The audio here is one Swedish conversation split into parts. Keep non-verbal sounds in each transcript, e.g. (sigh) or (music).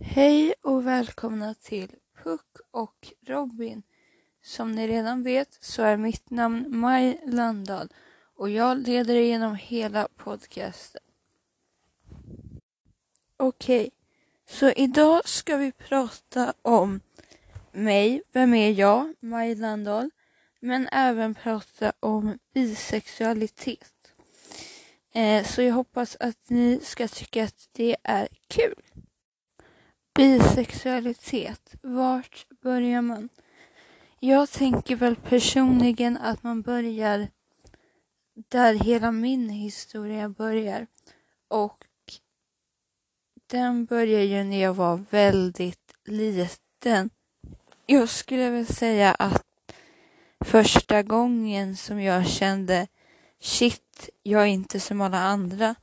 Hej och välkomna till Puck och Robin. Som ni redan vet så är mitt namn Maj Landahl och jag leder igenom hela podcasten. Okej, så idag ska vi prata om mig, vem är jag, Maj Landahl, men även prata om bisexualitet. Eh, så jag hoppas att ni ska tycka att det är kul. Bisexualitet, vart börjar man? Jag tänker väl personligen att man börjar där hela min historia börjar. Och den börjar ju när jag var väldigt liten. Jag skulle väl säga att första gången som jag kände shit, jag är inte som alla andra,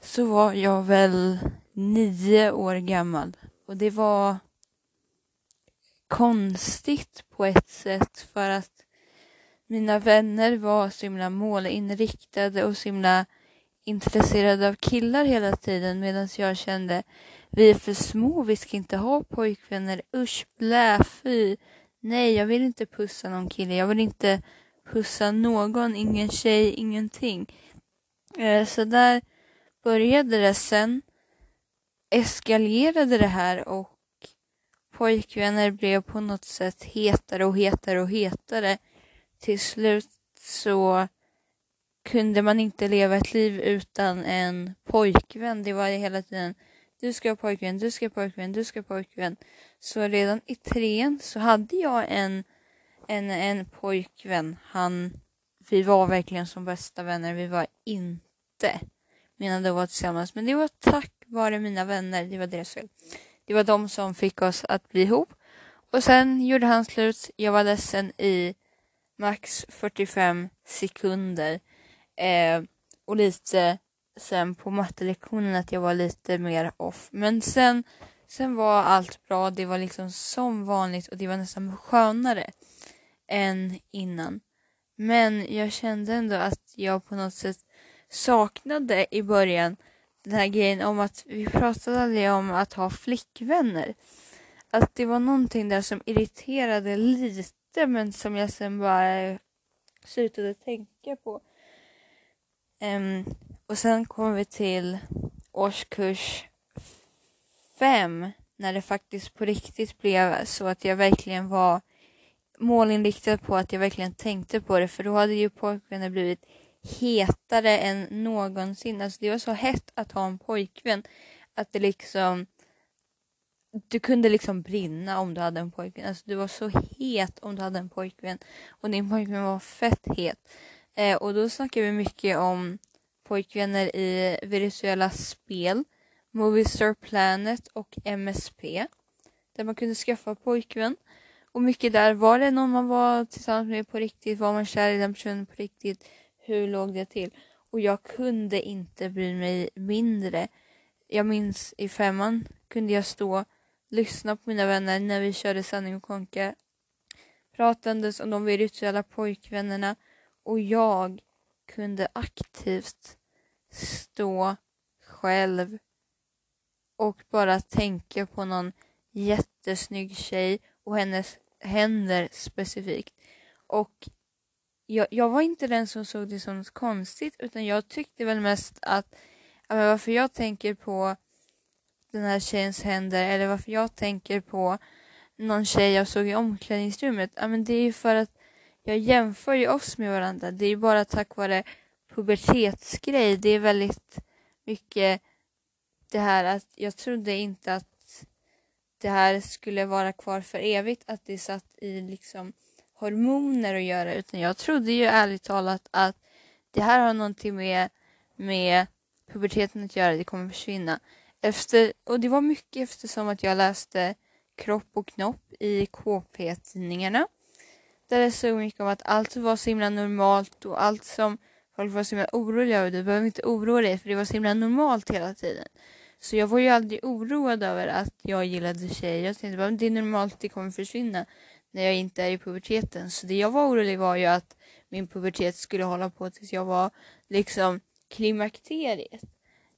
så var jag väl nio år gammal. Och det var konstigt på ett sätt för att mina vänner var så himla målinriktade och så himla intresserade av killar hela tiden medan jag kände vi är för små, vi ska inte ha pojkvänner, usch, blä, fy. Nej, jag vill inte pussa någon kille, jag vill inte pussa någon, ingen tjej, ingenting. Eh, så där började det sen eskalerade det här och pojkvänner blev på något sätt hetare och hetare och hetare. Till slut så kunde man inte leva ett liv utan en pojkvän. Det var hela tiden du ska ha pojkvän, du ska ha pojkvän, du ska ha pojkvän. Så redan i trean så hade jag en, en, en pojkvän. Han, vi var verkligen som bästa vänner. Vi var inte menade att vara tillsammans. Men det var tack var det mina vänner, det var deras fel. Det var de som fick oss att bli ihop. Och sen gjorde han slut. Jag var ledsen i max 45 sekunder. Eh, och lite sen på mattelektionen att jag var lite mer off. Men sen, sen var allt bra. Det var liksom som vanligt och det var nästan skönare än innan. Men jag kände ändå att jag på något sätt saknade i början den här grejen om att vi pratade aldrig om att ha flickvänner. Att det var någonting där som irriterade lite men som jag sen bara slutade tänka på. Um, och sen kom vi till årskurs fem när det faktiskt på riktigt blev så att jag verkligen var målinriktad på att jag verkligen tänkte på det för då hade ju pojkvänner blivit hetare än någonsin. Alltså det var så hett att ha en pojkvän att det liksom du kunde liksom brinna om du hade en pojkvän. Alltså du var så het om du hade en pojkvän och din pojkvän var fett het. Eh, och då snackar vi mycket om pojkvänner i virtuella spel, Movistar Planet och MSP där man kunde skaffa pojkvän. Och mycket där, var det någon man var tillsammans med på riktigt? Var man kär i den personen på riktigt? Hur låg det till? Och jag kunde inte bry mig mindre. Jag minns i femman kunde jag stå, lyssna på mina vänner när vi körde sanning och konka, pratandes om de virtuella pojkvännerna och jag kunde aktivt stå själv och bara tänka på någon jättesnygg tjej och hennes händer specifikt. Och jag, jag var inte den som såg det som något konstigt utan jag tyckte väl mest att men varför jag tänker på den här tjejens händer eller varför jag tänker på någon tjej jag såg i omklädningsrummet. Ja, men det är ju för att jag jämför ju oss med varandra. Det är ju bara tack vare pubertetsgrej. Det är väldigt mycket det här att jag trodde inte att det här skulle vara kvar för evigt. Att det satt i liksom hormoner att göra utan jag trodde ju ärligt talat att det här har någonting med, med puberteten att göra, det kommer försvinna. Efter, och det var mycket eftersom att jag läste Kropp och knopp i KP-tidningarna. Där det stod mycket om att allt var så himla normalt och allt som folk var så himla oroliga över, du behöver inte oroa dig för det var så himla normalt hela tiden. Så jag var ju aldrig oroad över att jag gillade tjejer. Jag tänkte bara det är normalt, det kommer försvinna när jag inte är i puberteten. Så det jag var orolig var ju att min pubertet skulle hålla på tills jag var liksom klimakteriet.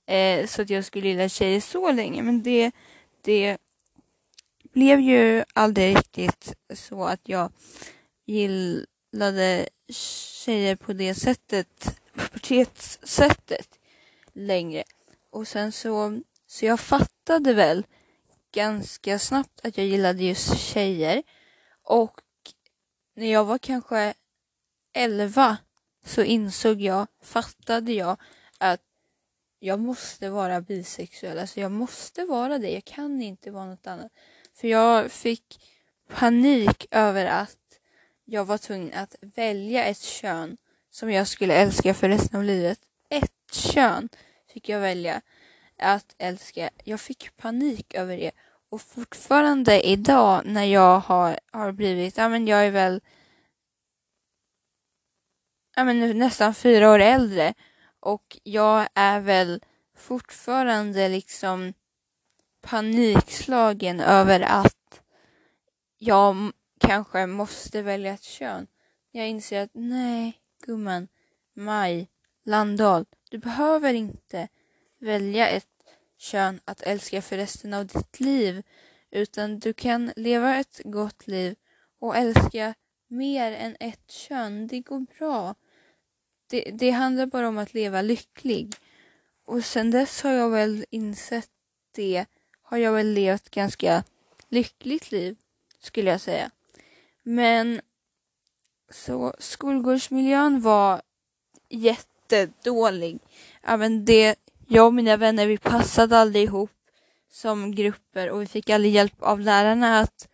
Eh, så att jag skulle gilla tjejer så länge. Men det, det blev ju aldrig riktigt så att jag gillade tjejer på det sättet, pubertetssättet längre. Och sen så, så jag fattade väl ganska snabbt att jag gillade just tjejer. Och när jag var kanske 11 så insåg jag, fattade jag att jag måste vara bisexuell. Alltså jag måste vara det. Jag kan inte vara något annat. För jag fick panik över att jag var tvungen att välja ett kön som jag skulle älska för resten av livet. Ett kön fick jag välja att älska. Jag fick panik över det. Och fortfarande idag när jag har, har blivit, ja men jag är väl ja men nästan fyra år äldre och jag är väl fortfarande liksom panikslagen över att jag kanske måste välja ett kön. Jag inser att nej, gumman, Maj, Landahl, du behöver inte välja ett kön att älska för resten av ditt liv, utan du kan leva ett gott liv och älska mer än ett kön. Det går bra. Det, det handlar bara om att leva lycklig. Och sen dess har jag väl insett det, har jag väl levt ganska lyckligt liv, skulle jag säga. Men så skolgårdsmiljön var jättedålig. Även det, jag och mina vänner, vi passade aldrig ihop som grupper och vi fick aldrig hjälp av lärarna att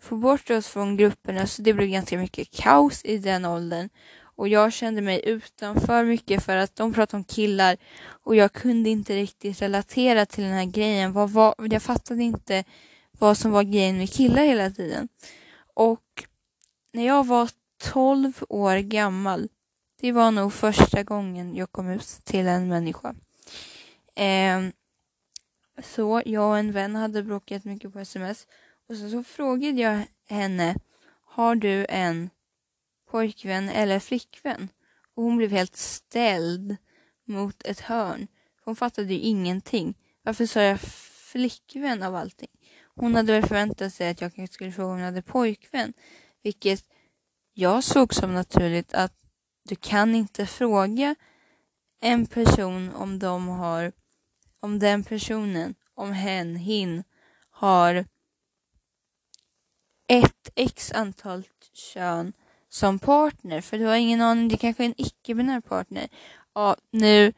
få bort oss från grupperna så det blev ganska mycket kaos i den åldern. Och jag kände mig utanför mycket för att de pratade om killar och jag kunde inte riktigt relatera till den här grejen. Vad, var, jag fattade inte vad som var grejen med killar hela tiden. Och när jag var 12 år gammal, det var nog första gången jag kom ut till en människa. Eh, så jag och en vän hade bråkat mycket på sms och så, så frågade jag henne, har du en pojkvän eller flickvän? Och hon blev helt ställd mot ett hörn. Hon fattade ju ingenting. Varför sa jag flickvän av allting? Hon hade väl förväntat sig att jag kanske skulle fråga om hon hade pojkvän. Vilket jag såg som naturligt att du kan inte fråga en person om de har, om den personen, om hen, hin har ett x antal kön som partner. För du har ingen aning, det kanske är en icke-binär partner. Ja, nu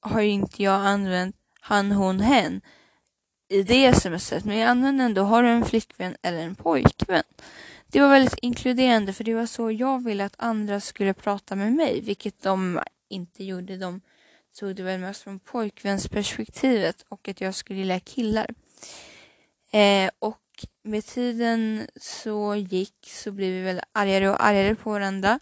har ju inte jag använt han, hon, hen i det smset, men jag använde ändå, har du en flickvän eller en pojkvän? Det var väldigt inkluderande för det var så jag ville att andra skulle prata med mig, vilket de inte gjorde. De tog det väl mest från pojkvänsperspektivet och att jag skulle gilla killar. Eh, och med tiden så gick så blev vi väl argare och argare på varandra.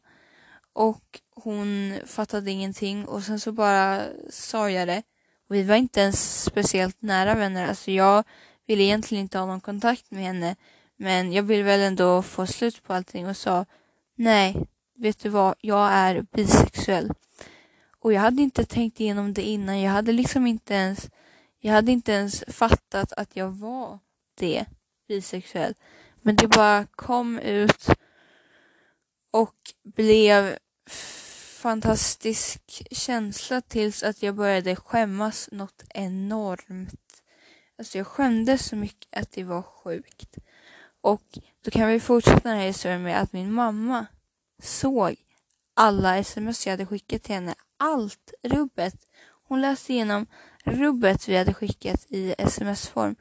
Och hon fattade ingenting och sen så bara sa jag det. Och vi var inte ens speciellt nära vänner. Alltså jag ville egentligen inte ha någon kontakt med henne. Men jag ville väl ändå få slut på allting och sa nej, vet du vad, jag är bisexuell. Och jag hade inte tänkt igenom det innan. Jag hade liksom inte ens, jag hade inte ens fattat att jag var det, bisexuell. Men det bara kom ut och blev fantastisk känsla tills att jag började skämmas något enormt. Alltså jag skämdes så mycket att det var sjukt. Och då kan vi fortsätta den här historien med att min mamma såg alla sms jag hade skickat till henne. Allt rubbet. Hon läste igenom rubbet vi hade skickat i sms-form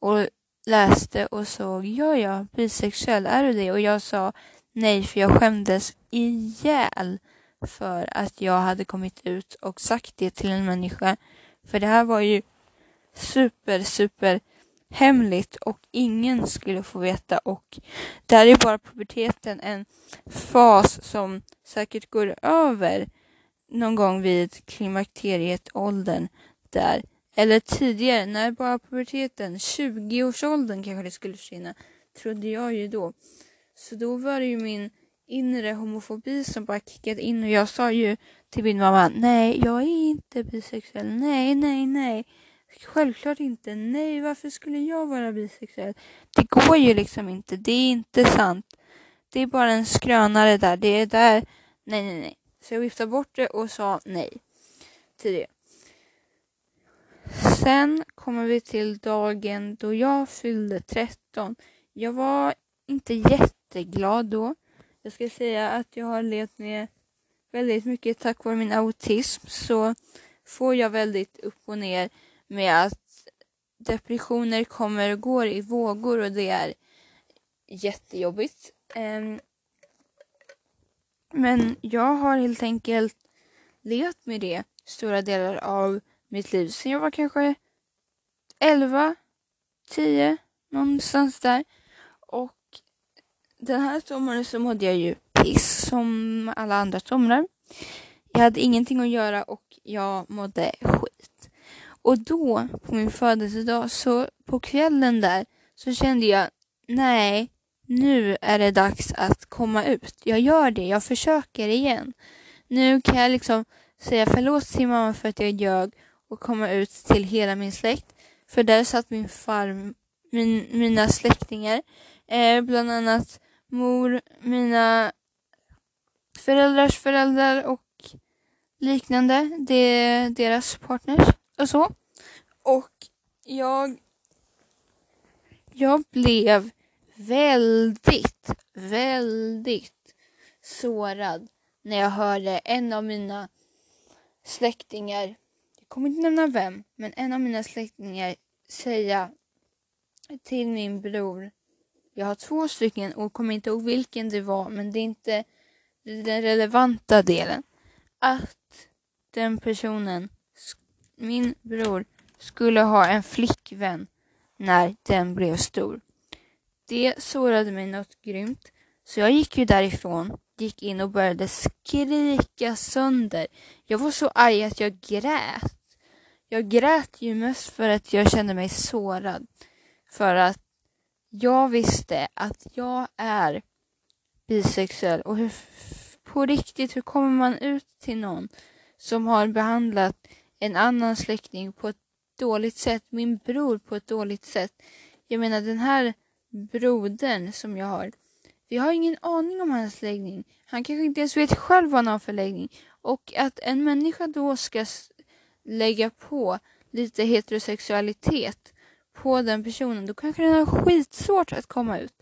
och läste och såg, ja ja, bisexuell, är du det? Och jag sa nej för jag skämdes ihjäl för att jag hade kommit ut och sagt det till en människa. För det här var ju super, super hemligt och ingen skulle få veta och där är bara puberteten en fas som säkert går över någon gång vid klimakterietåldern. där eller tidigare, när bara puberteten, 20-årsåldern kanske det skulle försvinna, trodde jag ju då. Så då var det ju min inre homofobi som bara kickade in och jag sa ju till min mamma, nej, jag är inte bisexuell, nej, nej, nej. Självklart inte. Nej, varför skulle jag vara bisexuell? Det går ju liksom inte. Det är inte sant. Det är bara en skrönare där. Det är där. Nej, nej, nej. Så jag viftade bort det och sa nej till det. Sen kommer vi till dagen då jag fyllde 13. Jag var inte jätteglad då. Jag ska säga att jag har levt med väldigt mycket tack vare min autism så får jag väldigt upp och ner med att depressioner kommer och går i vågor och det är jättejobbigt. Ehm, men jag har helt enkelt levt med det stora delar av mitt liv sen jag var kanske 11, 10, någonstans där. Och den här sommaren så mådde jag ju piss som alla andra somrar. Jag hade ingenting att göra och jag mådde skit. Och då, på min födelsedag, så på kvällen där, så kände jag, nej, nu är det dags att komma ut. Jag gör det, jag försöker igen. Nu kan jag liksom säga förlåt till mamma för att jag ljög och komma ut till hela min släkt. För där satt min far, min, mina släktingar, eh, bland annat mor, mina föräldrars föräldrar och liknande. Det är deras partners och så. Och jag, jag blev väldigt, väldigt sårad när jag hörde en av mina släktingar, jag kommer inte nämna vem, men en av mina släktingar säga till min bror, jag har två stycken och kommer inte ihåg vilken det var, men det är inte den relevanta delen, att den personen, min bror, skulle ha en flickvän när den blev stor. Det sårade mig något grymt, så jag gick ju därifrån, gick in och började skrika sönder. Jag var så arg att jag grät. Jag grät ju mest för att jag kände mig sårad. För att jag visste att jag är bisexuell och hur, på riktigt, hur kommer man ut till någon som har behandlat en annan släkting på ett dåligt sätt, min bror på ett dåligt sätt. Jag menar den här brodern som jag har, vi har ingen aning om hans läggning. Han kanske inte ens vet själv vad han har för läggning. Och att en människa då ska lägga på lite heterosexualitet på den personen, då kanske den har skitsvårt att komma ut.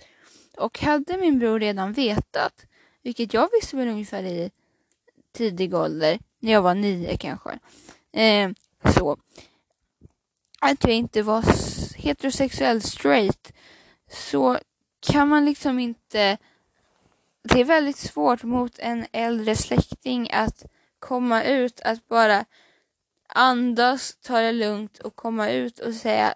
Och hade min bror redan vetat, vilket jag visste väl ungefär i tidig ålder, när jag var nio kanske, eh, så, att jag inte var heterosexuell straight, så kan man liksom inte det är väldigt svårt mot en äldre släkting att komma ut, att bara andas, ta det lugnt och komma ut och säga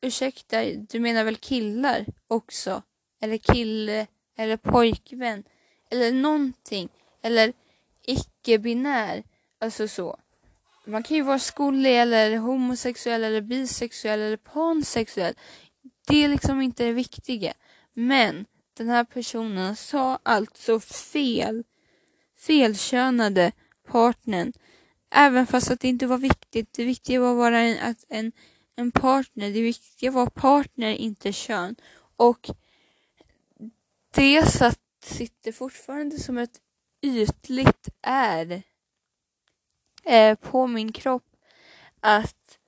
ursäkta, du menar väl killar också? Eller kille, eller pojkvän, eller någonting, eller icke-binär, alltså så. Man kan ju vara skollig eller homosexuell eller bisexuell eller pansexuell. Det är liksom inte det viktiga. Men den här personen sa alltså fel, felkönade partnern. Även fast att det inte var viktigt. Det viktiga var bara en, att en, en partner. Det viktiga var partner, inte kön. Och det satt, sitter fortfarande som ett ytligt är eh, på min kropp. Att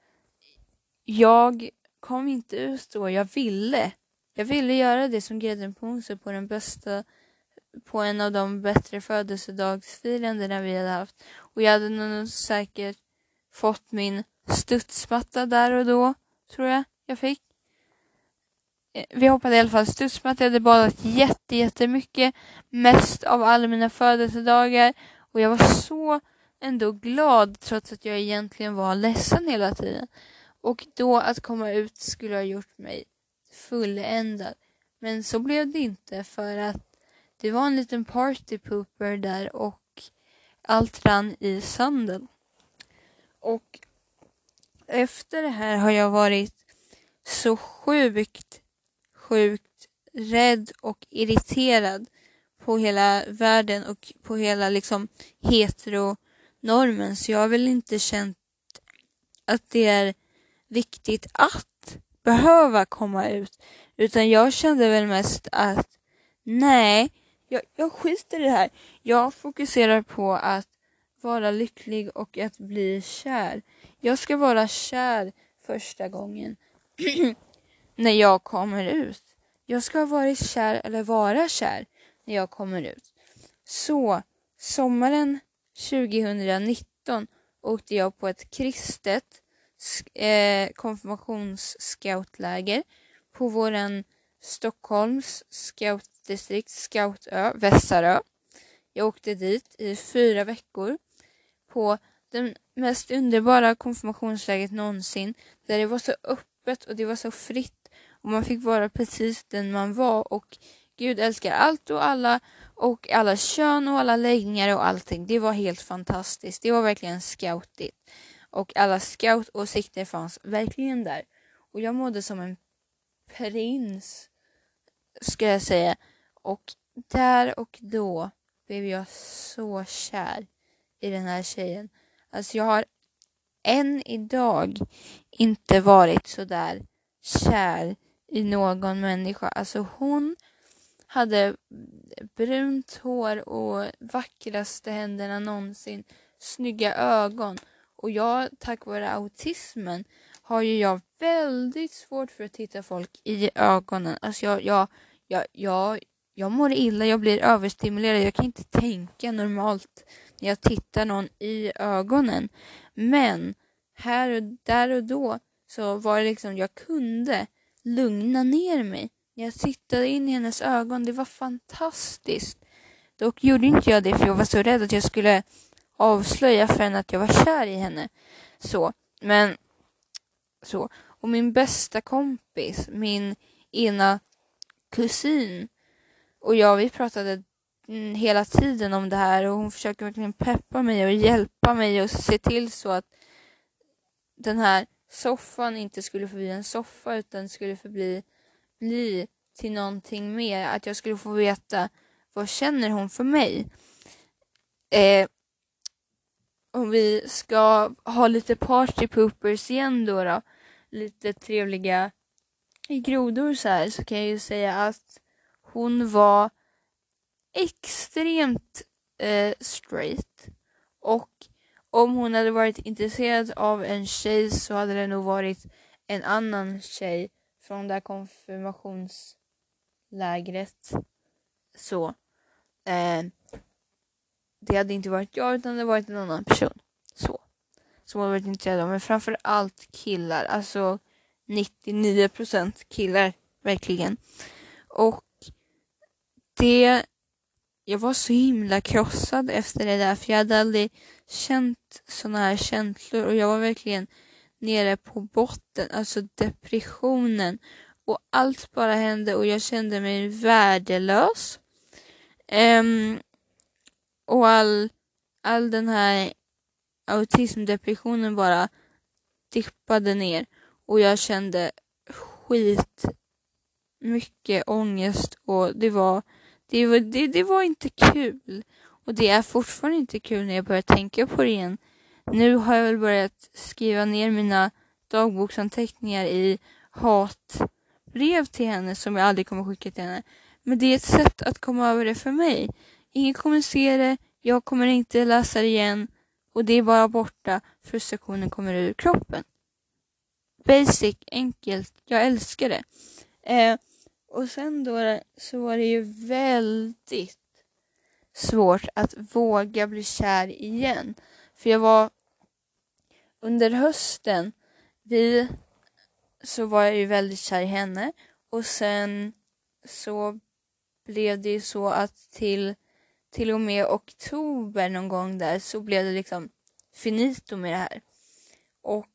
jag kom inte ut då jag ville. Jag ville göra det som grädden på moset på den bästa på en av de bättre födelsedagsfirandena vi hade haft. Och jag hade nog säkert fått min studsmatta där och då, tror jag jag fick. Eh, vi hoppade i alla fall studsmatta. Jag hade badat jätte, jättemycket. Mest av alla mina födelsedagar. Och jag var så ändå glad trots att jag egentligen var ledsen hela tiden. Och då att komma ut skulle ha gjort mig fulländad. Men så blev det inte för att det var en liten partypooper där och allt rann i sanden. Och efter det här har jag varit så sjukt, sjukt rädd och irriterad på hela världen och på hela liksom normen, så jag har väl inte känt att det är viktigt att behöva komma ut. Utan jag kände väl mest att nej, jag, jag skiter i det här. Jag fokuserar på att vara lycklig och att bli kär. Jag ska vara kär första gången (clears throat) när jag kommer ut. Jag ska ha varit kär eller vara kär när jag kommer ut. Så sommaren 2019 åkte jag på ett kristet eh, konfirmationsscoutläger på våran Stockholms scoutdistrikt, Scoutö, Vässarö. Jag åkte dit i fyra veckor på det mest underbara konfirmationsläget någonsin där det var så öppet och det var så fritt och man fick vara precis den man var och Gud älskar allt och alla och alla kön och alla läggningar och allting. Det var helt fantastiskt. Det var verkligen scoutigt. Och alla scoutåsikter fanns verkligen där. Och jag mådde som en prins, ska jag säga. Och där och då blev jag så kär i den här tjejen. Alltså jag har än idag inte varit så där kär i någon människa. Alltså hon hade brunt hår och vackraste händerna någonsin, snygga ögon. Och jag, tack vare autismen, har ju jag väldigt svårt för att titta folk i ögonen. Alltså jag, jag, jag, jag, jag mår illa, jag blir överstimulerad. Jag kan inte tänka normalt när jag tittar någon i ögonen. Men här och där och då så var det liksom, jag kunde lugna ner mig. Jag tittade in i hennes ögon, det var fantastiskt. Dock gjorde inte jag det för jag var så rädd att jag skulle avslöja för henne att jag var kär i henne. Så, men så. Och min bästa kompis, min ena kusin och jag, vi pratade mm, hela tiden om det här och hon försöker verkligen peppa mig och hjälpa mig och se till så att den här soffan inte skulle förbli en soffa utan skulle förbli bli till någonting mer. Att jag skulle få veta vad känner hon för mig. Eh, om vi ska ha lite party poopers igen då, då lite trevliga grodor så här så kan jag ju säga att hon var extremt eh, straight och om hon hade varit intresserad av en tjej så hade det nog varit en annan tjej från det här konfirmationslägret. Så. Eh, det hade inte varit jag utan det hade varit en annan person. Så. Som hade varit intresserad av. Men framför allt killar. Alltså 99% killar. Verkligen. Och det jag var så himla krossad efter det där för jag hade aldrig känt såna här känslor och jag var verkligen nere på botten, alltså depressionen och allt bara hände och jag kände mig värdelös. Um, och all, all den här autismdepressionen bara dippade ner och jag kände skit mycket ångest och det var det var, det, det var inte kul. Och det är fortfarande inte kul när jag börjar tänka på det igen. Nu har jag väl börjat skriva ner mina dagboksanteckningar i hatbrev till henne som jag aldrig kommer skicka till henne. Men det är ett sätt att komma över det för mig. Ingen kommer se det, jag kommer inte läsa det igen och det är bara borta, frustrationen kommer ur kroppen. Basic, enkelt, jag älskar det. Eh, och sen då så var det ju väldigt svårt att våga bli kär igen. För jag var under hösten, vi så var jag ju väldigt kär i henne och sen så blev det ju så att till, till och med oktober någon gång där så blev det liksom finito med det här. Och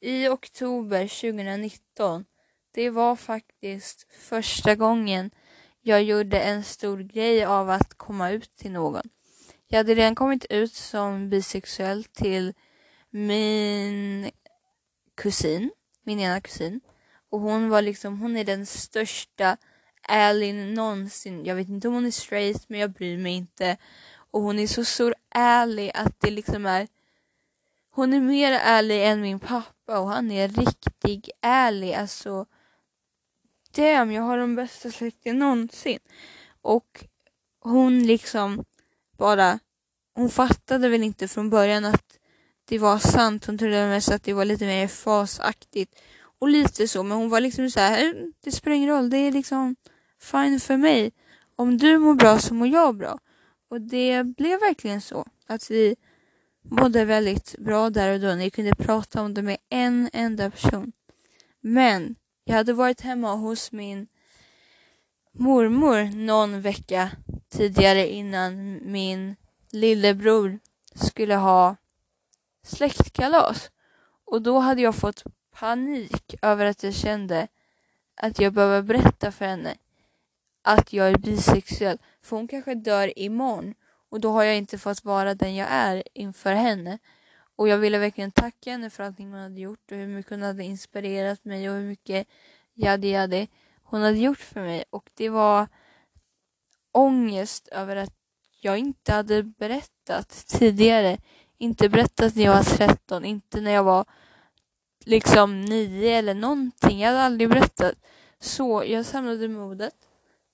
i oktober 2019 det var faktiskt första gången jag gjorde en stor grej av att komma ut till någon. Jag hade redan kommit ut som bisexuell till min kusin, min ena kusin. Och hon var liksom, hon är den största Alin någonsin. Jag vet inte om hon är straight men jag bryr mig inte. Och hon är så stor ärlig att det liksom är hon är mer ärlig än min pappa pappa och han är riktigt ärlig. Alltså, damn, jag har de bästa släkten någonsin. Och hon liksom bara, hon fattade väl inte från början att det var sant. Hon trodde mest att det var lite mer fasaktigt och lite så. Men hon var liksom så här, mm, det spelar ingen roll, det är liksom fine för mig. Om du mår bra så mår jag bra. Och det blev verkligen så. Att vi mådde väldigt bra där och då. Ni kunde prata om det med en enda person. Men jag hade varit hemma hos min mormor någon vecka tidigare innan min lillebror skulle ha släktkalas. Och då hade jag fått panik över att jag kände att jag behöver berätta för henne att jag är bisexuell. För hon kanske dör imorgon och då har jag inte fått vara den jag är inför henne. Och jag ville verkligen tacka henne för allting hon hade gjort och hur mycket hon hade inspirerat mig och hur mycket jadi jadi hon hade gjort för mig. Och det var ångest över att jag inte hade berättat tidigare. Inte berättat när jag var 13, inte när jag var liksom 9 eller någonting. Jag hade aldrig berättat. Så jag samlade modet,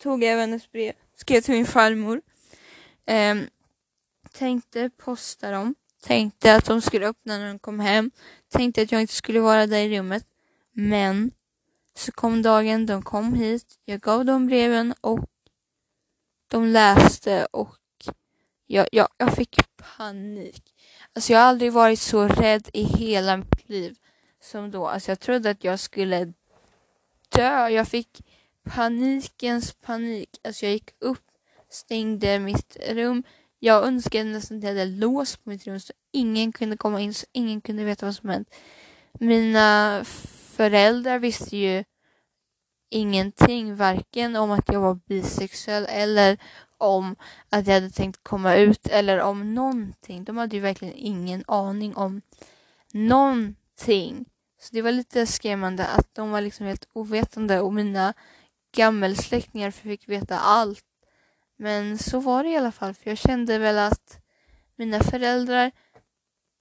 tog även ett brev, skrev till min farmor. Eh, tänkte posta dem. Tänkte att de skulle öppna när de kom hem. Tänkte att jag inte skulle vara där i rummet. Men så kom dagen, de kom hit. Jag gav dem breven och de läste och jag, jag, jag fick panik. Alltså jag har aldrig varit så rädd i hela mitt liv som då. Alltså jag trodde att jag skulle dö. Jag fick panikens panik. Alltså jag gick upp, stängde mitt rum. Jag önskade nästan att jag hade lås på mitt rum så ingen kunde komma in, så ingen kunde veta vad som hänt. Mina föräldrar visste ju ingenting, varken om att jag var bisexuell eller om att jag hade tänkt komma ut eller om någonting. De hade ju verkligen ingen aning om någonting. Så det var lite skrämmande att de var liksom helt ovetande och mina gammelsläktingar fick veta allt. Men så var det i alla fall, för jag kände väl att mina föräldrar,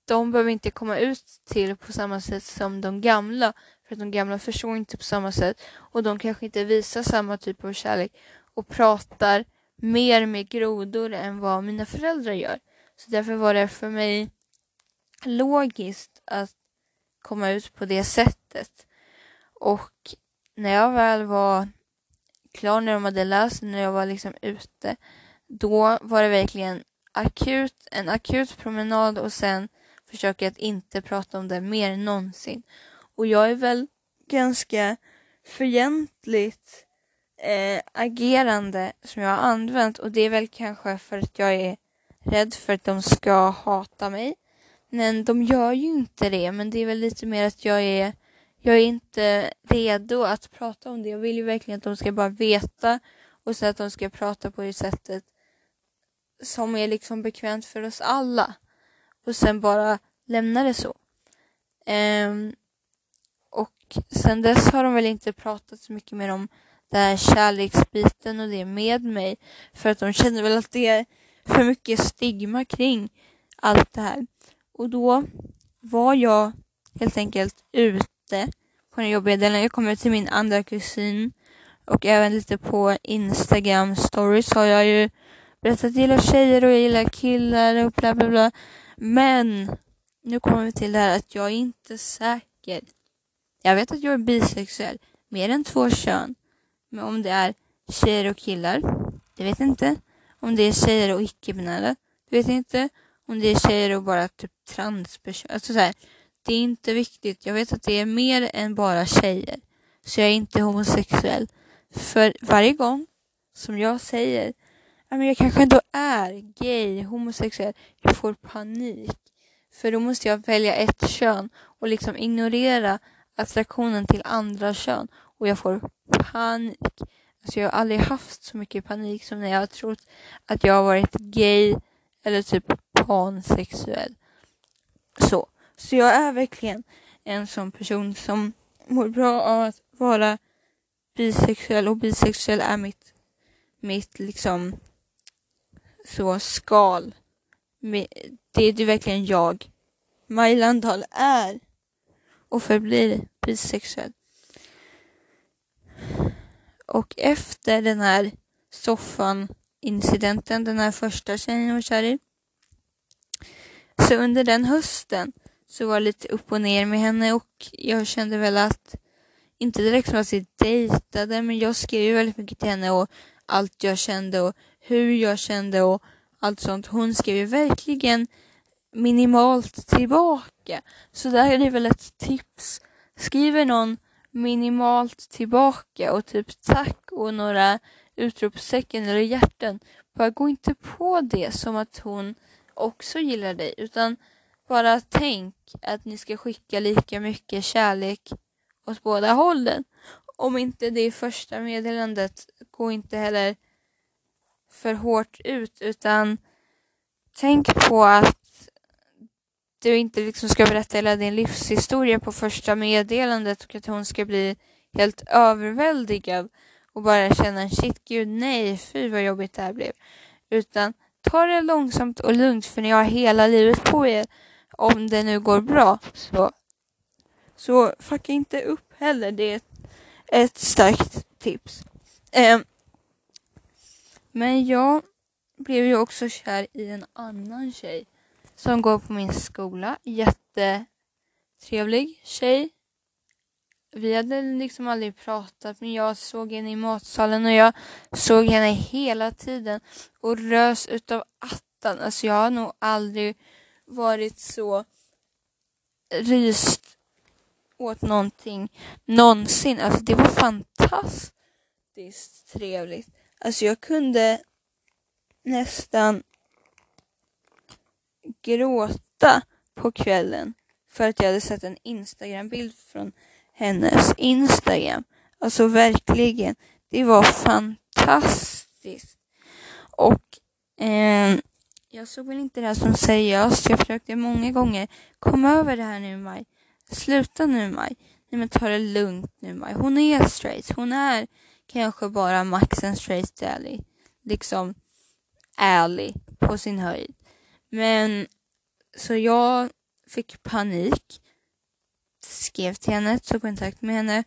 de behöver inte komma ut till på samma sätt som de gamla. För att de gamla förstår inte på samma sätt och de kanske inte visar samma typ av kärlek och pratar mer med grodor än vad mina föräldrar gör. Så därför var det för mig logiskt att komma ut på det sättet. Och när jag väl var klar, när de hade läst, när jag var liksom ute, då var det verkligen akut, en akut promenad och sen försöka att inte prata om det mer någonsin. Och jag är väl ganska fientligt eh, agerande som jag har använt och det är väl kanske för att jag är rädd för att de ska hata mig. Men de gör ju inte det, men det är väl lite mer att jag är jag är inte redo att prata om det. Jag vill ju verkligen att de ska bara veta och så att de ska prata på det sättet som är liksom bekvämt för oss alla. Och sen bara lämna det så. Um, och sen dess har de väl inte pratat så mycket mer om den här kärleksbiten och det med mig. För att de känner väl att det är för mycket stigma kring allt det här. Och då var jag helt enkelt ute på den jobbiga delen. Jag kommer till min andra kusin och även lite på Instagram stories har jag ju berättat att jag gillar tjejer och jag gillar killar och bla bla bla. Men nu kommer vi till det här att jag är inte säker. Jag vet att jag är bisexuell, mer än två kön. Men om det är tjejer och killar, det vet jag inte. Om det är tjejer och icke-binära, det vet jag inte. Om det är tjejer och bara typ transpersoner. Alltså så här, det är inte viktigt. Jag vet att det är mer än bara tjejer. Så jag är inte homosexuell. För varje gång som jag säger att jag kanske ändå är gay, homosexuell, jag får panik. För då måste jag välja ett kön och liksom ignorera attraktionen till andra kön och jag får panik. Alltså jag har aldrig haft så mycket panik som när jag har trott att jag har varit gay eller typ pansexuell. Så. Så jag är verkligen en sån person som mår bra av att vara bisexuell och bisexuell är mitt, mitt liksom så skal. Det är det verkligen jag. Maj Landahl är. och förblir bisexuell. Och efter den här soffan-incidenten, den här första tjejen jag var kär i, så under den hösten så var det lite upp och ner med henne och jag kände väl att, inte direkt som att vi dejtade, men jag skrev ju väldigt mycket till henne och allt jag kände och hur jag kände och allt sånt. Hon skrev ju verkligen minimalt tillbaka. Så där är det väl ett tips. Skriver någon minimalt tillbaka och typ tack och några utropstecken eller hjärtan. Bara gå inte på det som att hon också gillar dig utan bara tänk att ni ska skicka lika mycket kärlek åt båda hållen. Om inte det är första meddelandet, gå inte heller för hårt ut utan tänk på att du inte liksom ska berätta hela din livshistoria på första meddelandet och att hon ska bli helt överväldigad och bara känna shit gud nej, fy vad jobbigt det här blev. Utan ta det långsamt och lugnt för ni har hela livet på er om det nu går bra. Så, så fucka inte upp heller, det är ett, ett starkt tips. Eh, men jag blev ju också kär i en annan tjej som går på min skola. Jättetrevlig tjej. Vi hade liksom aldrig pratat men jag såg henne i matsalen och jag såg henne hela tiden och rös utav attan. Alltså jag har nog aldrig varit så ryst åt någonting någonsin. Alltså det var fantastiskt trevligt. Alltså jag kunde nästan gråta på kvällen för att jag hade sett en Instagram-bild från hennes Instagram. Alltså verkligen, det var fantastiskt. Och eh, jag såg väl inte det här som seriöst. Jag försökte många gånger. Kom över det här nu Maj. Sluta nu Maj. Nej men ta det lugnt nu Maj. Hon är straight. Hon är kanske bara max en straight ally. Liksom ärlig på sin höjd. Men så jag fick panik. Skrev till henne, tog kontakt med henne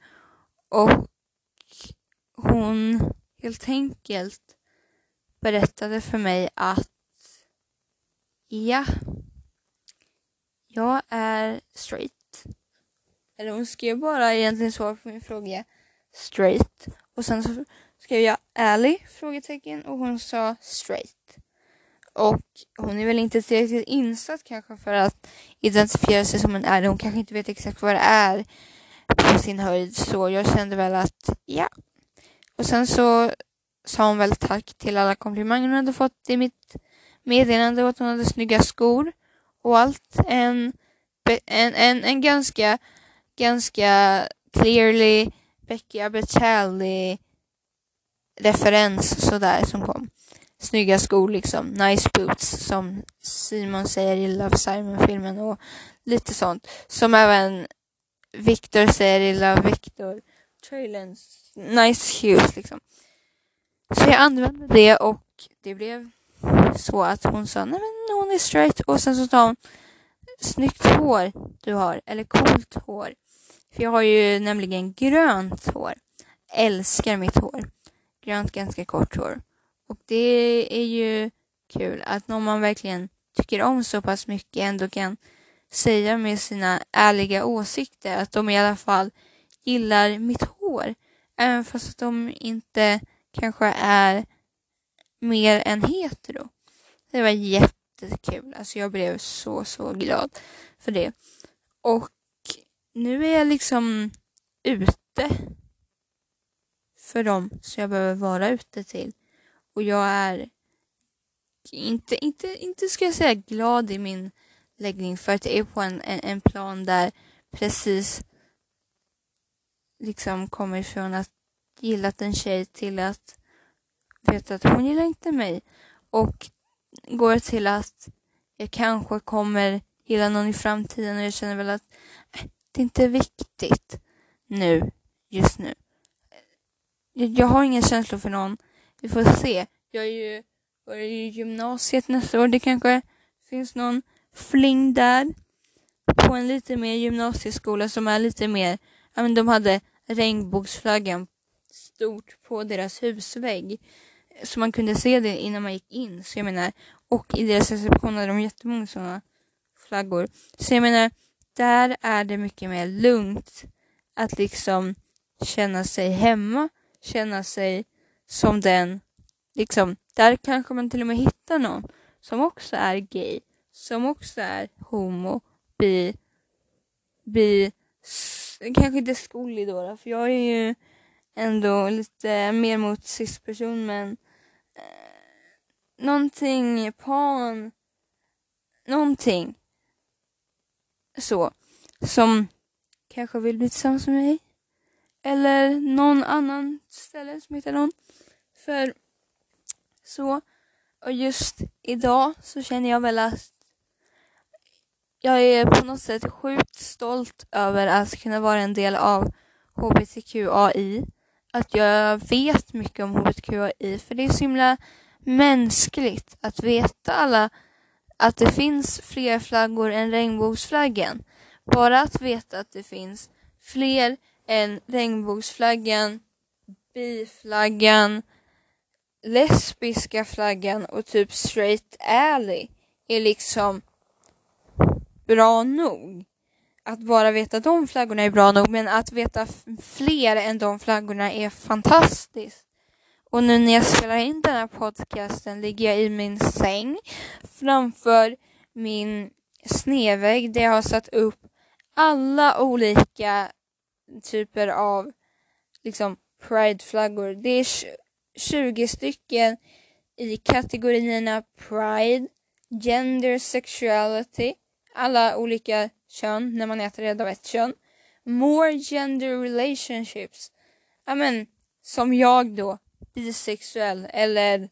och hon helt enkelt berättade för mig att ja, jag är straight. Eller hon skrev bara egentligen svar på min fråga straight. Och sen så skrev jag ärlig? Frågetecken och hon sa straight. Och hon är väl inte tillräckligt insatt kanske för att identifiera sig som en ärlig. Hon kanske inte vet exakt vad det är på sin höjd. Så jag kände väl att ja. Och sen så sa hon väl tack till alla komplimanger hon hade fått i mitt meddelande och att hon hade snygga skor och allt. En, en, en, en ganska, ganska clearly Becky Abatelli referens sådär som kom. Snygga skor liksom, nice boots som Simon säger i Love Simon-filmen och lite sånt. Som även Victor säger i Love Victor. Trailens nice shoes liksom. Så jag använde det och det blev så att hon sa nej men hon är straight och sen så sa hon snyggt hår du har eller coolt hår. För jag har ju nämligen grönt hår. Älskar mitt hår. Grönt ganska kort hår. Och det är ju kul att någon man verkligen tycker om så pass mycket ändå kan säga med sina ärliga åsikter att de i alla fall gillar mitt hår. Även fast att de inte kanske är mer än hetero. Det var jättekul. Alltså jag blev så, så glad för det. Och nu är jag liksom ute för dem som jag behöver vara ute till. Och jag är inte, inte, inte ska jag säga glad i min läggning för att jag är på en, en, en plan där precis liksom kommer ifrån att gillat en tjej till att veta att hon gillar inte mig och går till att jag kanske kommer gilla någon i framtiden och jag känner väl att äh, det inte är viktigt nu, just nu. Jag, jag har inga känslor för någon. Vi får se. Jag är ju, börjar ju gymnasiet nästa år. Det kanske finns någon fling där på en lite mer gymnasieskola som är lite mer, ja men de hade regnbågsflaggan stort på deras husvägg. Så man kunde se det innan man gick in. Så jag menar, och i deras reception hade de jättemånga sådana flaggor. Så jag menar, där är det mycket mer lugnt att liksom känna sig hemma, känna sig som den, liksom, där kanske man till och med hittar någon som också är gay, som också är homo, bi, bi, kanske inte skolig då, för jag är ju ändå lite mer mot cis-person men eh, någonting, pan, någonting så som kanske vill bli tillsammans med mig. Eller någon annan ställe som hittar någon. För så. Och just idag så känner jag väl att jag är på något sätt sjukt stolt över att kunna vara en del av HBTQAI. Att jag vet mycket om HBTQAI för det är så himla mänskligt att veta alla att det finns fler flaggor än regnbågsflaggan. Bara att veta att det finns fler än regnbågsflaggan, biflaggan, lesbiska flaggan och typ straight alley är liksom bra nog. Att bara veta de flaggorna är bra nog, men att veta fler än de flaggorna är fantastiskt. Och nu när jag spelar in den här podcasten ligger jag i min säng framför min snedvägg där jag har satt upp alla olika typer av liksom prideflaggor. Det är 20 stycken i kategorierna pride, gender, sexuality, alla olika kön när man är rädd av ett kön. More gender relationships. Ja men, som jag då, bisexuell eller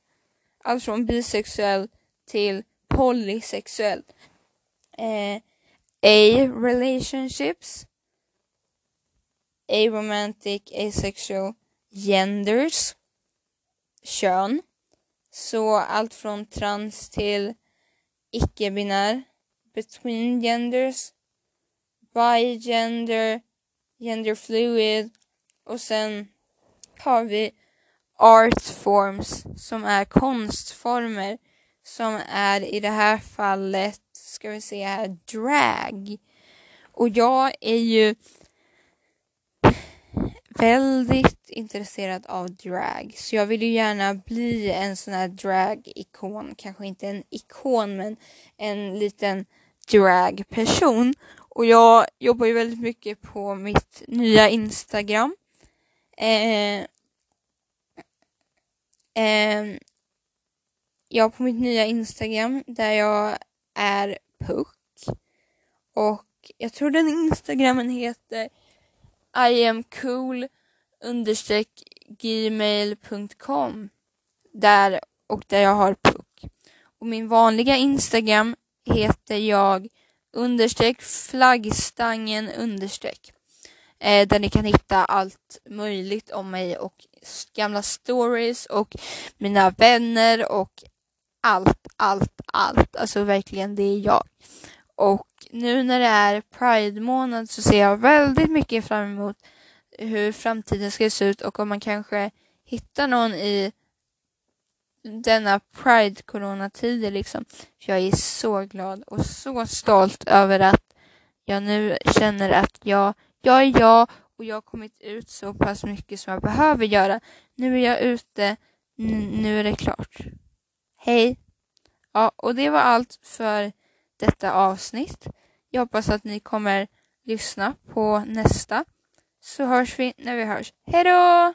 allt från bisexuell till polysexuell. Eh, A relationships, aromantic, asexual, genders, kön. Så allt från trans till icke-binär, between genders, bigender, gender fluid och sen har vi art forms som är konstformer som är i det här fallet, ska vi se här, drag. Och jag är ju väldigt intresserad av drag så jag vill ju gärna bli en sån här drag-ikon, kanske inte en ikon men en liten drag-person. Och jag jobbar ju väldigt mycket på mitt nya Instagram. Eh, eh, ja, på mitt nya Instagram där jag är puck. Och jag tror den Instagramen heter I am cool understreck gmail.com där och där jag har puck. Och min vanliga Instagram heter jag understreck flaggstangen understreck. Eh, där ni kan hitta allt möjligt om mig och gamla stories och mina vänner och allt, allt, allt. Alltså verkligen, det är jag. Och nu när det är Pride-månad så ser jag väldigt mycket fram emot hur framtiden ska se ut och om man kanske hittar någon i denna Pride-coronatider liksom. Jag är så glad och så stolt över att jag nu känner att jag, jag är jag och jag har kommit ut så pass mycket som jag behöver göra. Nu är jag ute, nu är det klart. Hej! Ja, och det var allt för detta avsnitt. Jag hoppas att ni kommer lyssna på nästa. Så hörs vi när vi hörs. Hejdå!